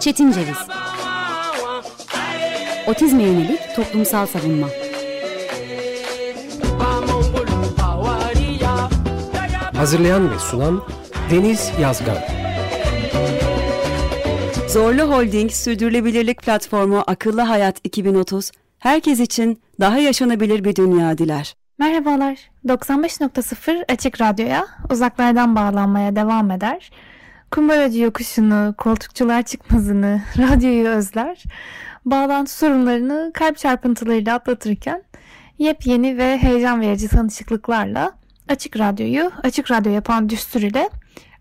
Çetin Ceviz Otizme yönelik toplumsal savunma Hazırlayan ve sunan Deniz Yazgan Zorlu Holding Sürdürülebilirlik Platformu Akıllı Hayat 2030 herkes için daha yaşanabilir bir dünya diler. Merhabalar. 95.0 Açık Radyo'ya uzaklardan bağlanmaya devam eder. Kumbaracı yokuşunu, koltukçular çıkmazını, radyoyu özler. Bağlantı sorunlarını kalp çarpıntılarıyla atlatırken yepyeni ve heyecan verici tanışıklıklarla Açık Radyo'yu Açık Radyo yapan düstur ile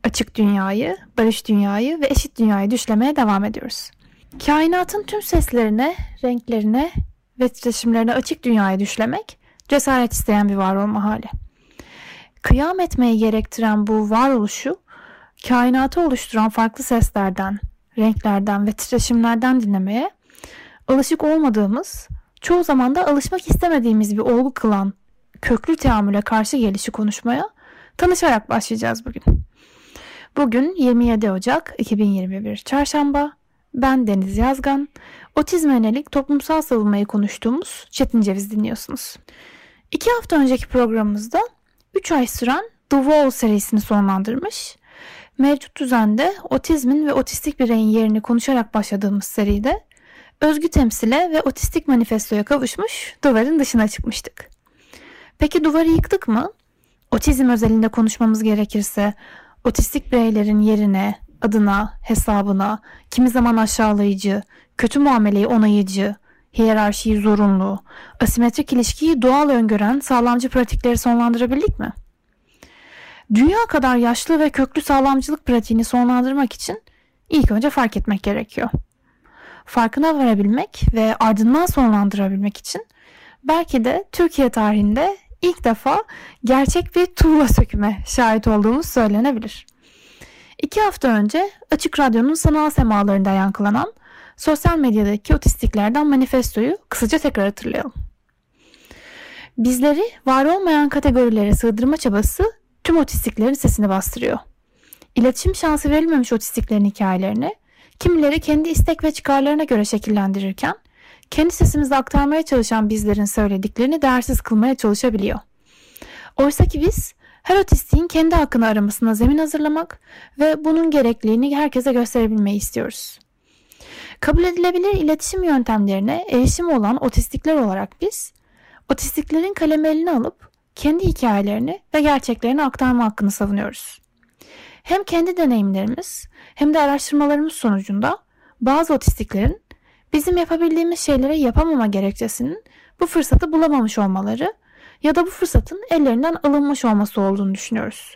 açık dünyayı, barış dünyayı ve eşit dünyayı düşlemeye devam ediyoruz. Kainatın tüm seslerine, renklerine ve titreşimlerine açık dünyayı düşlemek cesaret isteyen bir var olma hali. Kıyam etmeyi gerektiren bu varoluşu kainatı oluşturan farklı seslerden, renklerden ve titreşimlerden dinlemeye alışık olmadığımız, çoğu zaman da alışmak istemediğimiz bir olgu kılan köklü teamüle karşı gelişi konuşmaya tanışarak başlayacağız bugün. Bugün 27 Ocak 2021 Çarşamba. Ben Deniz Yazgan. Otizme yönelik toplumsal savunmayı konuştuğumuz Çetin Ceviz dinliyorsunuz. İki hafta önceki programımızda 3 ay süren The Wall serisini sonlandırmış. Mevcut düzende otizmin ve otistik bireyin yerini konuşarak başladığımız seride özgü temsile ve otistik manifestoya kavuşmuş duvarın dışına çıkmıştık. Peki duvarı yıktık mı? Otizm özelinde konuşmamız gerekirse otistik bireylerin yerine, adına, hesabına, kimi zaman aşağılayıcı, kötü muameleyi onayıcı, hiyerarşiyi zorunlu, asimetrik ilişkiyi doğal öngören sağlamcı pratikleri sonlandırabildik mi? Dünya kadar yaşlı ve köklü sağlamcılık pratiğini sonlandırmak için ilk önce fark etmek gerekiyor. Farkına varabilmek ve ardından sonlandırabilmek için belki de Türkiye tarihinde ilk defa gerçek bir tuğla söküme şahit olduğumuz söylenebilir. İki hafta önce Açık Radyo'nun sanal semalarında yankılanan sosyal medyadaki otistiklerden manifestoyu kısaca tekrar hatırlayalım. Bizleri var olmayan kategorilere sığdırma çabası tüm otistiklerin sesini bastırıyor. İletişim şansı verilmemiş otistiklerin hikayelerini kimileri kendi istek ve çıkarlarına göre şekillendirirken kendi sesimizi aktarmaya çalışan bizlerin söylediklerini değersiz kılmaya çalışabiliyor. Oysa ki biz her otistiğin kendi hakkını aramasına zemin hazırlamak ve bunun gerekliliğini herkese gösterebilmeyi istiyoruz. Kabul edilebilir iletişim yöntemlerine erişim olan otistikler olarak biz, otistiklerin kalemi eline alıp kendi hikayelerini ve gerçeklerini aktarma hakkını savunuyoruz. Hem kendi deneyimlerimiz hem de araştırmalarımız sonucunda bazı otistiklerin bizim yapabildiğimiz şeylere yapamama gerekçesinin bu fırsatı bulamamış olmaları ya da bu fırsatın ellerinden alınmış olması olduğunu düşünüyoruz.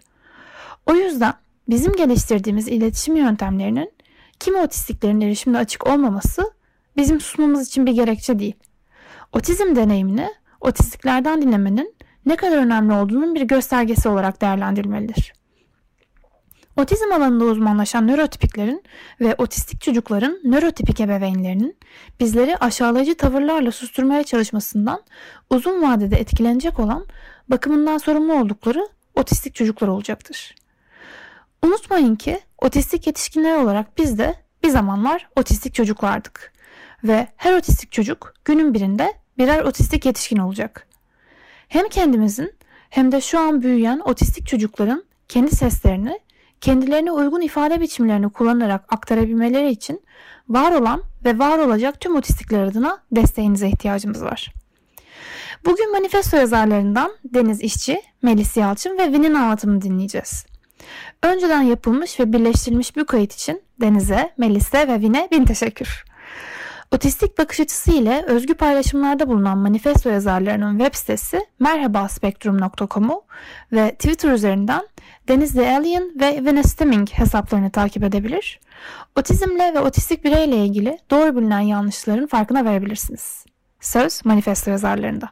O yüzden bizim geliştirdiğimiz iletişim yöntemlerinin kimi otistiklerin erişimde açık olmaması bizim susmamız için bir gerekçe değil. Otizm deneyimini otistiklerden dinlemenin ne kadar önemli olduğunun bir göstergesi olarak değerlendirilmelidir. Otizm alanında uzmanlaşan nörotipiklerin ve otistik çocukların nörotipik ebeveynlerinin bizleri aşağılayıcı tavırlarla susturmaya çalışmasından uzun vadede etkilenecek olan bakımından sorumlu oldukları otistik çocuklar olacaktır. Unutmayın ki otistik yetişkinler olarak biz de bir zamanlar otistik çocuklardık ve her otistik çocuk günün birinde birer otistik yetişkin olacak. Hem kendimizin hem de şu an büyüyen otistik çocukların kendi seslerini kendilerine uygun ifade biçimlerini kullanarak aktarabilmeleri için var olan ve var olacak tüm otistikler adına desteğinize ihtiyacımız var. Bugün manifesto yazarlarından Deniz İşçi, Melis Yalçın ve Vin'in anlatımını dinleyeceğiz. Önceden yapılmış ve birleştirilmiş bu kayıt için Deniz'e, Melis'e ve Vin'e bin teşekkür. Otistik bakış açısı ile özgü paylaşımlarda bulunan manifesto yazarlarının web sitesi merhabaspektrum.com'u ve Twitter üzerinden Deniz The Alien ve Venus Stemming hesaplarını takip edebilir. Otizmle ve otistik bireyle ilgili doğru bilinen yanlışların farkına verebilirsiniz. Söz manifesto yazarlarında.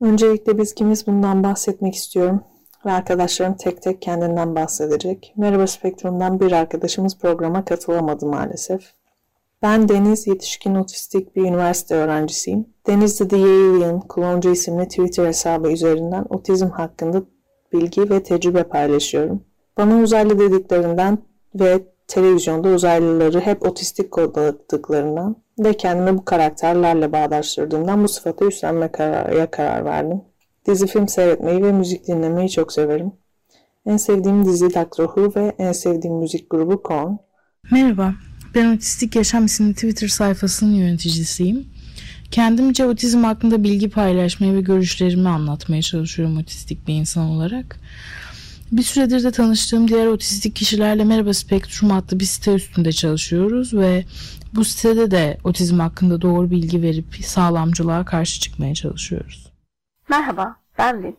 Öncelikle biz kimiz bundan bahsetmek istiyorum ve arkadaşlarım tek tek kendinden bahsedecek. Merhaba Spektrum'dan bir arkadaşımız programa katılamadı maalesef. Ben Deniz, yetişkin otistik bir üniversite öğrencisiyim. Deniz The Alien, Klonca isimli Twitter hesabı üzerinden otizm hakkında bilgi ve tecrübe paylaşıyorum. Bana uzaylı dediklerinden ve televizyonda uzaylıları hep otistik kodladıklarından ve kendimi bu karakterlerle bağdaştırdığımdan bu sıfatı üstlenme kararıya karar verdim. Dizi film seyretmeyi ve müzik dinlemeyi çok severim. En sevdiğim dizi Doctor Who ve en sevdiğim müzik grubu Korn. Merhaba, ben Otistik Yaşam isimli Twitter sayfasının yöneticisiyim. Kendimce otizm hakkında bilgi paylaşmaya ve görüşlerimi anlatmaya çalışıyorum otistik bir insan olarak. Bir süredir de tanıştığım diğer otistik kişilerle Merhaba Spektrum adlı bir site üstünde çalışıyoruz ve bu sitede de otizm hakkında doğru bilgi verip sağlamcılığa karşı çıkmaya çalışıyoruz. Merhaba, ben Lin.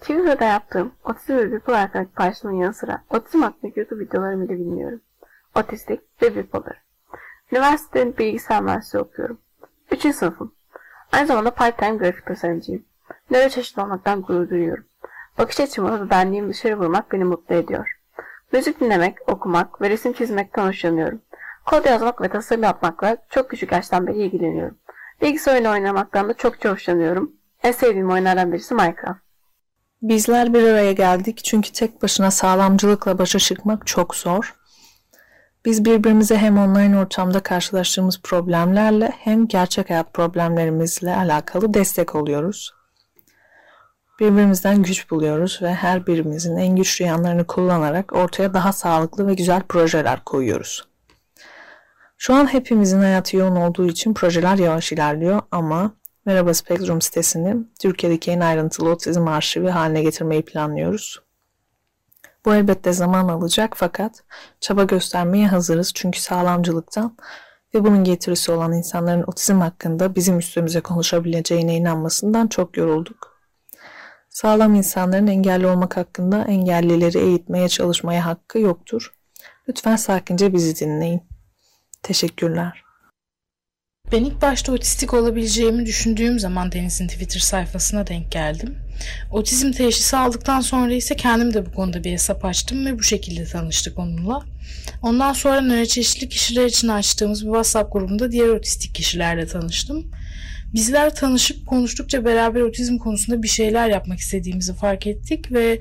Twitter'da yaptığım otizm ve bipolar hakkındaki paylaşımın yanı sıra otizm hakkındaki YouTube videolarımı ile bilmiyorum. Otistik ve bipolar. Üniversitenin bilgisayar mühendisliği okuyorum. Üçüncü sınıfım. Aynı zamanda part-time grafik tasarımcıyım. Nöro çeşitli olmaktan gurur duyuyorum. Bakış açımı ve benliğimi dışarı vurmak beni mutlu ediyor. Müzik dinlemek, okumak ve resim çizmekten hoşlanıyorum. Kod yazmak ve tasarım yapmakla çok küçük yaştan beri ilgileniyorum. Bilgisayar oyunu oynamaktan da çok hoşlanıyorum. En sevdiğim oyunlardan birisi Minecraft. Bizler bir araya geldik çünkü tek başına sağlamcılıkla başa çıkmak çok zor. Biz birbirimize hem online ortamda karşılaştığımız problemlerle hem gerçek hayat problemlerimizle alakalı destek oluyoruz. Birbirimizden güç buluyoruz ve her birimizin en güçlü yanlarını kullanarak ortaya daha sağlıklı ve güzel projeler koyuyoruz. Şu an hepimizin hayatı yoğun olduğu için projeler yavaş ilerliyor ama Merhaba Spektrum sitesini Türkiye'deki en ayrıntılı otizm arşivi haline getirmeyi planlıyoruz. Bu elbette zaman alacak fakat çaba göstermeye hazırız çünkü sağlamcılıktan ve bunun getirisi olan insanların otizm hakkında bizim üstümüze konuşabileceğine inanmasından çok yorulduk. Sağlam insanların engelli olmak hakkında engellileri eğitmeye çalışmaya hakkı yoktur. Lütfen sakince bizi dinleyin. Teşekkürler. Ben ilk başta otistik olabileceğimi düşündüğüm zaman Deniz'in Twitter sayfasına denk geldim. Otizm teşhisi aldıktan sonra ise kendim de bu konuda bir hesap açtım ve bu şekilde tanıştık onunla. Ondan sonra nöroçeşitli kişiler için açtığımız bir WhatsApp grubunda diğer otistik kişilerle tanıştım. Bizler tanışıp konuştukça beraber otizm konusunda bir şeyler yapmak istediğimizi fark ettik ve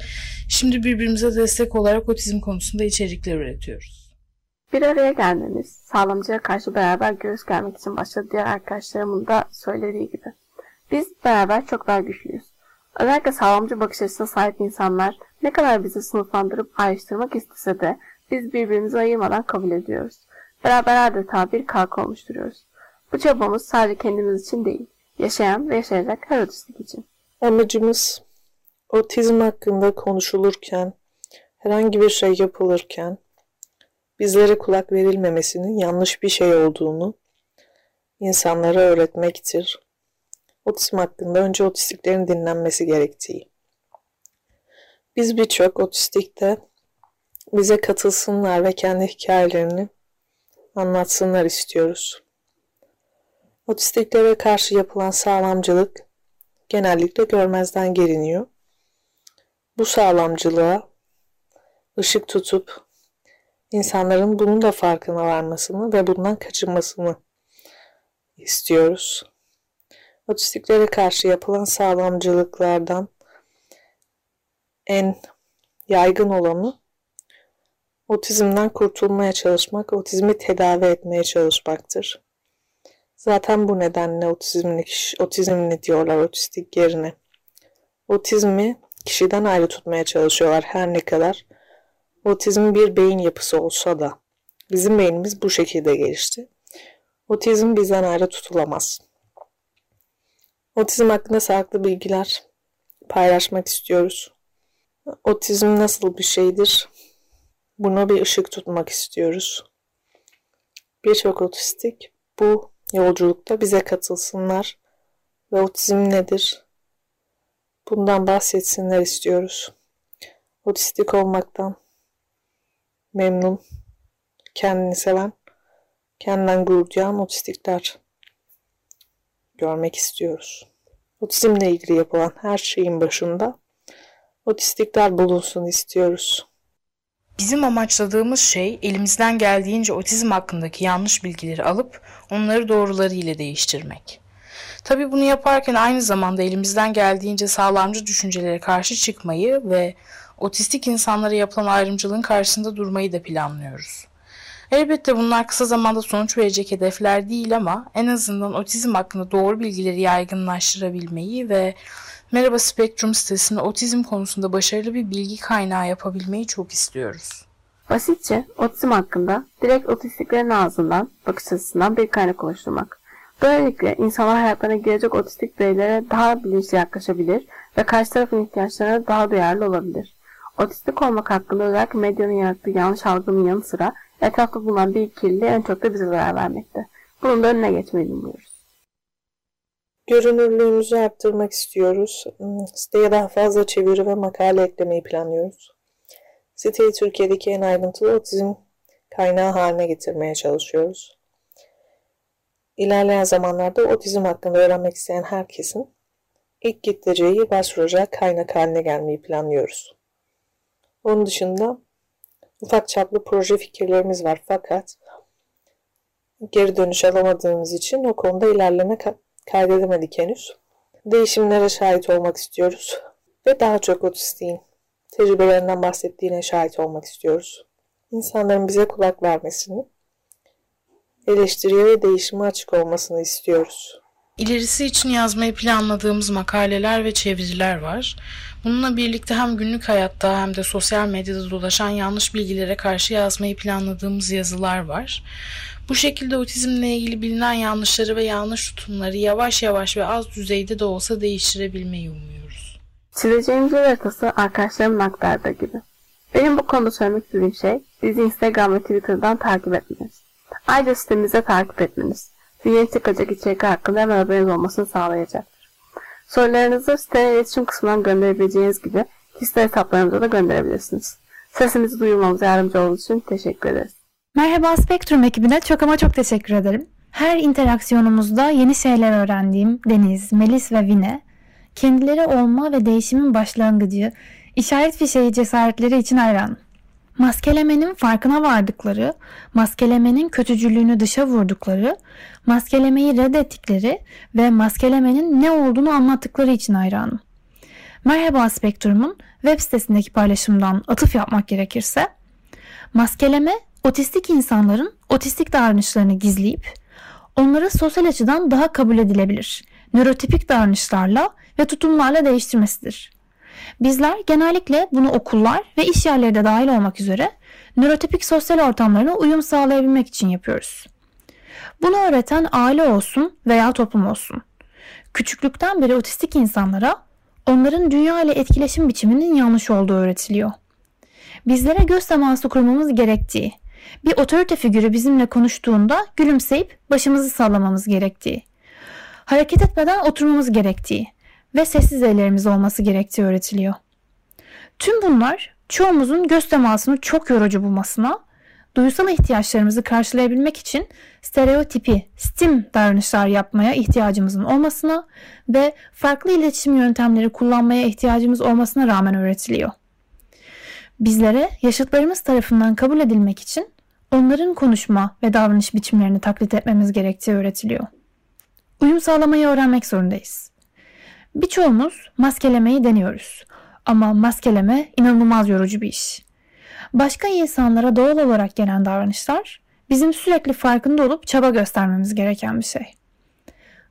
şimdi birbirimize destek olarak otizm konusunda içerikler üretiyoruz. Bir araya gelmemiz, sağlamcıya karşı beraber göğüs germek için başladı diğer arkadaşlarımın da söylediği gibi. Biz beraber çok daha güçlüyüz. Özellikle sağlamcı bakış açısına sahip insanlar ne kadar bizi sınıflandırıp ayrıştırmak istese de biz birbirimizi ayırmadan kabul ediyoruz. Beraber adeta bir kalk oluşturuyoruz. Bu çabamız sadece kendimiz için değil, yaşayan ve yaşayacak her otistik için. Amacımız otizm hakkında konuşulurken, herhangi bir şey yapılırken bizlere kulak verilmemesinin yanlış bir şey olduğunu insanlara öğretmektir. Otizm hakkında önce otistiklerin dinlenmesi gerektiği. Biz birçok otistikte bize katılsınlar ve kendi hikayelerini anlatsınlar istiyoruz. Otistiklere karşı yapılan sağlamcılık genellikle görmezden geliniyor. Bu sağlamcılığa ışık tutup insanların bunun da farkına varmasını ve bundan kaçınmasını istiyoruz. Otistiklere karşı yapılan sağlamcılıklardan en yaygın olanı otizmden kurtulmaya çalışmak, otizmi tedavi etmeye çalışmaktır. Zaten bu nedenle otizmli, otizmli diyorlar otistik yerine. Otizmi kişiden ayrı tutmaya çalışıyorlar her ne kadar Otizm bir beyin yapısı olsa da bizim beynimiz bu şekilde gelişti. Otizm bizden ayrı tutulamaz. Otizm hakkında sağlıklı bilgiler paylaşmak istiyoruz. Otizm nasıl bir şeydir? Buna bir ışık tutmak istiyoruz. Birçok otistik bu yolculukta bize katılsınlar ve otizm nedir? Bundan bahsetsinler istiyoruz. Otistik olmaktan memnun, kendini seven, kendinden gurur duyan otistikler görmek istiyoruz. Otizmle ilgili yapılan her şeyin başında otistikler bulunsun istiyoruz. Bizim amaçladığımız şey elimizden geldiğince otizm hakkındaki yanlış bilgileri alıp onları doğruları ile değiştirmek. Tabii bunu yaparken aynı zamanda elimizden geldiğince sağlamcı düşüncelere karşı çıkmayı ve otistik insanlara yapılan ayrımcılığın karşısında durmayı da planlıyoruz. Elbette bunlar kısa zamanda sonuç verecek hedefler değil ama en azından otizm hakkında doğru bilgileri yaygınlaştırabilmeyi ve Merhaba Spektrum sitesini otizm konusunda başarılı bir bilgi kaynağı yapabilmeyi çok istiyoruz. Basitçe otizm hakkında direkt otistiklerin ağzından, bakış açısından bir kaynak oluşturmak. Böylelikle insanlar hayatlarına girecek otistik bireylere daha bilinçli yaklaşabilir ve karşı tarafın ihtiyaçlarına daha duyarlı olabilir. Otistik olmak hakkında özellikle medyanın yarattığı yanlış algının yanı sıra etrafta bulunan bir kirliliği en çok da bize zarar vermekte. Bunun da önüne geçmeyi umuyoruz. Görünürlüğümüzü arttırmak istiyoruz. Hmm, siteye daha fazla çeviri ve makale eklemeyi planlıyoruz. Siteyi Türkiye'deki en ayrıntılı otizm kaynağı haline getirmeye çalışıyoruz. İlerleyen zamanlarda otizm hakkında öğrenmek isteyen herkesin ilk kitleceği başvuracak kaynak haline gelmeyi planlıyoruz. Onun dışında ufak çaplı proje fikirlerimiz var fakat geri dönüş alamadığımız için o konuda ilerleme kaydedemedik henüz. Değişimlere şahit olmak istiyoruz ve daha çok otistiğin tecrübelerinden bahsettiğine şahit olmak istiyoruz. İnsanların bize kulak vermesini, eleştiriye ve değişime açık olmasını istiyoruz. İlerisi için yazmayı planladığımız makaleler ve çeviriler var. Bununla birlikte hem günlük hayatta hem de sosyal medyada dolaşan yanlış bilgilere karşı yazmayı planladığımız yazılar var. Bu şekilde otizmle ilgili bilinen yanlışları ve yanlış tutumları yavaş yavaş ve az düzeyde de olsa değiştirebilmeyi umuyoruz. Çizeceğimiz yol haritası arkadaşlarımın aktardığı gibi. Benim bu konuda söylemek istediğim şey bizi Instagram ve Twitter'dan takip etmeniz. Ayrıca sitemize takip etmeniz. Yeni çıkacak içerikler hakkında hemen haberiniz olmasını sağlayacaktır. Sorularınızı site iletişim kısmından gönderebileceğiniz gibi kişisel hesaplarımıza da gönderebilirsiniz. Sesimizi duyurmamıza yardımcı olduğunuz için teşekkür ederiz. Merhaba Spektrum ekibine çok ama çok teşekkür ederim. Her interaksiyonumuzda yeni şeyler öğrendiğim Deniz, Melis ve Vine, kendileri olma ve değişimin başlangıcı, işaret fişeği cesaretleri için hayran. Maskelemenin farkına vardıkları, maskelemenin kötücülüğünü dışa vurdukları, maskelemeyi reddettikleri ve maskelemenin ne olduğunu anlattıkları için hayranım. Merhaba Spektrum'un web sitesindeki paylaşımdan atıf yapmak gerekirse, maskeleme otistik insanların otistik davranışlarını gizleyip onları sosyal açıdan daha kabul edilebilir, nörotipik davranışlarla ve tutumlarla değiştirmesidir. Bizler genellikle bunu okullar ve iş yerleri de dahil olmak üzere nörotipik sosyal ortamlarına uyum sağlayabilmek için yapıyoruz. Bunu öğreten aile olsun veya toplum olsun. Küçüklükten beri otistik insanlara onların dünya ile etkileşim biçiminin yanlış olduğu öğretiliyor. Bizlere göz teması kurmamız gerektiği, bir otorite figürü bizimle konuştuğunda gülümseyip başımızı sallamamız gerektiği, hareket etmeden oturmamız gerektiği ve sessiz ellerimiz olması gerektiği öğretiliyor. Tüm bunlar çoğumuzun göz temasını çok yorucu bulmasına, duysal ihtiyaçlarımızı karşılayabilmek için stereotipi, stim davranışlar yapmaya ihtiyacımızın olmasına ve farklı iletişim yöntemleri kullanmaya ihtiyacımız olmasına rağmen öğretiliyor. Bizlere yaşıtlarımız tarafından kabul edilmek için onların konuşma ve davranış biçimlerini taklit etmemiz gerektiği öğretiliyor. Uyum sağlamayı öğrenmek zorundayız. Birçoğumuz maskelemeyi deniyoruz. Ama maskeleme inanılmaz yorucu bir iş. Başka insanlara doğal olarak gelen davranışlar bizim sürekli farkında olup çaba göstermemiz gereken bir şey.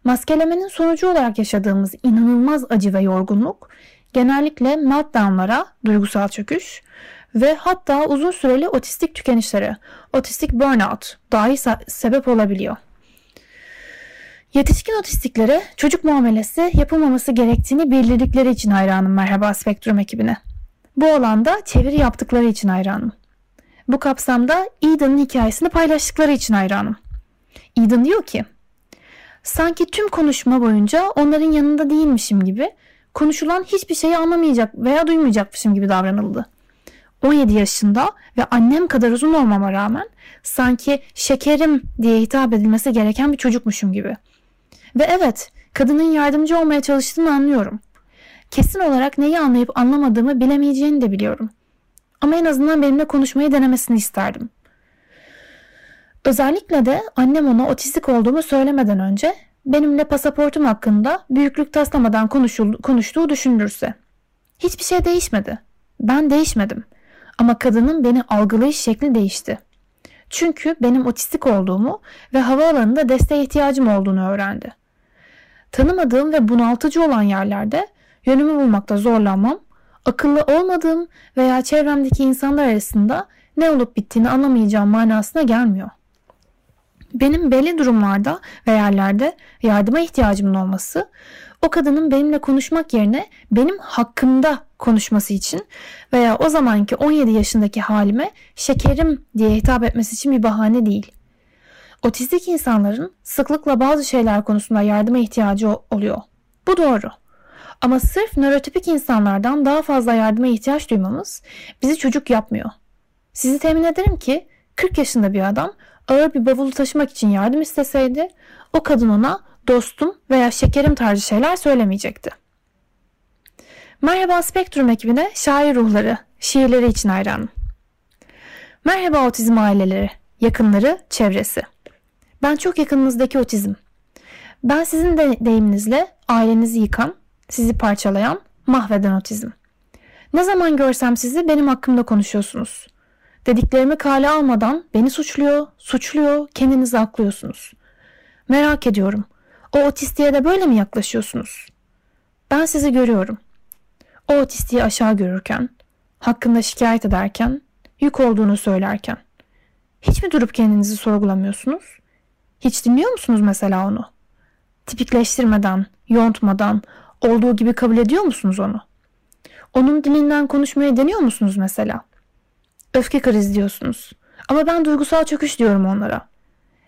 Maskelemenin sonucu olarak yaşadığımız inanılmaz acı ve yorgunluk genellikle meltdownlara, duygusal çöküş ve hatta uzun süreli otistik tükenişlere, otistik burnout dahi sebep olabiliyor. Yetişkin otistiklere çocuk muamelesi yapılmaması gerektiğini bildirdikleri için hayranım Merhaba Spektrum ekibine. Bu alanda çeviri yaptıkları için hayranım. Bu kapsamda Eden'ın hikayesini paylaştıkları için hayranım. Eden diyor ki, sanki tüm konuşma boyunca onların yanında değilmişim gibi konuşulan hiçbir şeyi anlamayacak veya duymayacakmışım gibi davranıldı. 17 yaşında ve annem kadar uzun olmama rağmen sanki şekerim diye hitap edilmesi gereken bir çocukmuşum gibi. Ve evet kadının yardımcı olmaya çalıştığını anlıyorum. Kesin olarak neyi anlayıp anlamadığımı bilemeyeceğini de biliyorum. Ama en azından benimle konuşmayı denemesini isterdim. Özellikle de annem ona otistik olduğumu söylemeden önce benimle pasaportum hakkında büyüklük taslamadan konuştuğu düşünülürse. Hiçbir şey değişmedi. Ben değişmedim ama kadının beni algılayış şekli değişti. Çünkü benim otistik olduğumu ve havaalanında desteğe ihtiyacım olduğunu öğrendi. Tanımadığım ve bunaltıcı olan yerlerde yönümü bulmakta zorlanmam, akıllı olmadığım veya çevremdeki insanlar arasında ne olup bittiğini anlamayacağım manasına gelmiyor. Benim belli durumlarda ve yerlerde yardıma ihtiyacımın olması o kadının benimle konuşmak yerine benim hakkımda konuşması için veya o zamanki 17 yaşındaki halime şekerim diye hitap etmesi için bir bahane değil. Otistik insanların sıklıkla bazı şeyler konusunda yardıma ihtiyacı oluyor. Bu doğru. Ama sırf nörotipik insanlardan daha fazla yardıma ihtiyaç duymamız bizi çocuk yapmıyor. Sizi temin ederim ki 40 yaşında bir adam ağır bir bavulu taşımak için yardım isteseydi o kadın ona dostum veya şekerim tarzı şeyler söylemeyecekti. Merhaba Spektrum ekibine şair ruhları, şiirleri için hayranım. Merhaba otizm aileleri, yakınları, çevresi. Ben çok yakınınızdaki otizm. Ben sizin de deyiminizle ailenizi yıkan, sizi parçalayan, mahveden otizm. Ne zaman görsem sizi benim hakkımda konuşuyorsunuz. Dediklerimi kale almadan beni suçluyor, suçluyor, kendinizi aklıyorsunuz. Merak ediyorum. O otistiğe de böyle mi yaklaşıyorsunuz? Ben sizi görüyorum. O otistiği aşağı görürken, hakkında şikayet ederken, yük olduğunu söylerken. Hiç mi durup kendinizi sorgulamıyorsunuz? Hiç dinliyor musunuz mesela onu? Tipikleştirmeden, yontmadan, olduğu gibi kabul ediyor musunuz onu? Onun dilinden konuşmaya deniyor musunuz mesela? Öfke krizi diyorsunuz. Ama ben duygusal çöküş diyorum onlara.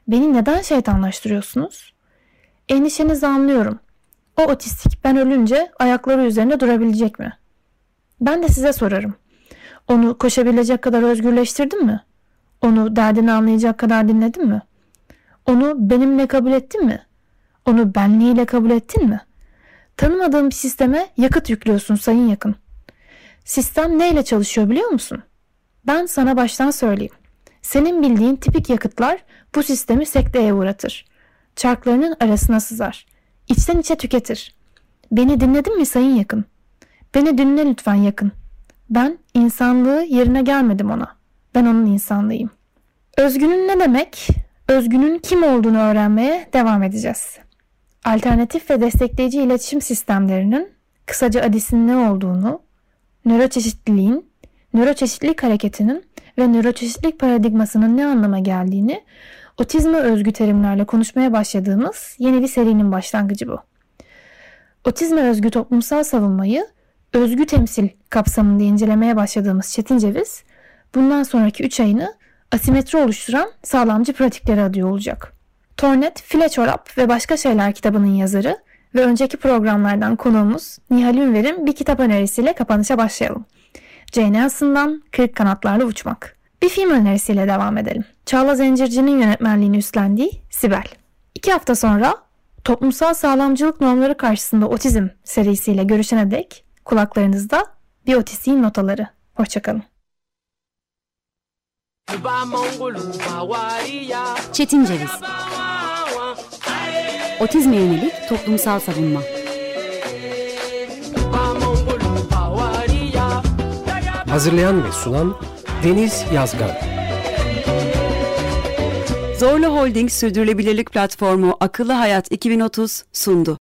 Beni neden şeytanlaştırıyorsunuz? Endişenizi anlıyorum. O otistik ben ölünce ayakları üzerinde durabilecek mi? Ben de size sorarım. Onu koşabilecek kadar özgürleştirdin mi? Onu derdini anlayacak kadar dinledin mi? Onu benimle kabul ettin mi? Onu benliğiyle kabul ettin mi? Tanımadığım bir sisteme yakıt yüklüyorsun sayın yakın. Sistem neyle çalışıyor biliyor musun? Ben sana baştan söyleyeyim. Senin bildiğin tipik yakıtlar bu sistemi sekteye uğratır. Çarklarının arasına sızar. İçten içe tüketir. Beni dinledin mi sayın yakın? Beni dinle lütfen yakın. Ben insanlığı yerine gelmedim ona. Ben onun insanlığıyım. Özgünün ne demek? Özgünün kim olduğunu öğrenmeye devam edeceğiz. Alternatif ve destekleyici iletişim sistemlerinin kısaca ADİS'in ne olduğunu, nöroçeşitliliğin, nöroçeşitlilik hareketinin ve nöroçeşitlilik paradigmasının ne anlama geldiğini otizme özgü terimlerle konuşmaya başladığımız yeni bir serinin başlangıcı bu. Otizme özgü toplumsal savunmayı özgü temsil kapsamında incelemeye başladığımız Çetin Ceviz, bundan sonraki 3 ayını asimetri oluşturan sağlamcı pratikleri adıyor olacak. Tornet, File Çorap ve Başka Şeyler kitabının yazarı ve önceki programlardan konuğumuz Nihal Ünver'in bir kitap önerisiyle kapanışa başlayalım. Jane Austen'dan Kırık Kanatlarla Uçmak. Bir film önerisiyle devam edelim. Çağla Zencirci'nin yönetmenliğini üstlendiği Sibel. İki hafta sonra toplumsal sağlamcılık normları karşısında otizm serisiyle görüşene dek kulaklarınızda bir otistiğin notaları. Hoşçakalın. Çetin Ceviz Otizme yönelik toplumsal savunma Hazırlayan ve sunan Deniz Yazgan. Zorlu Holding Sürdürülebilirlik Platformu Akıllı Hayat 2030 sundu.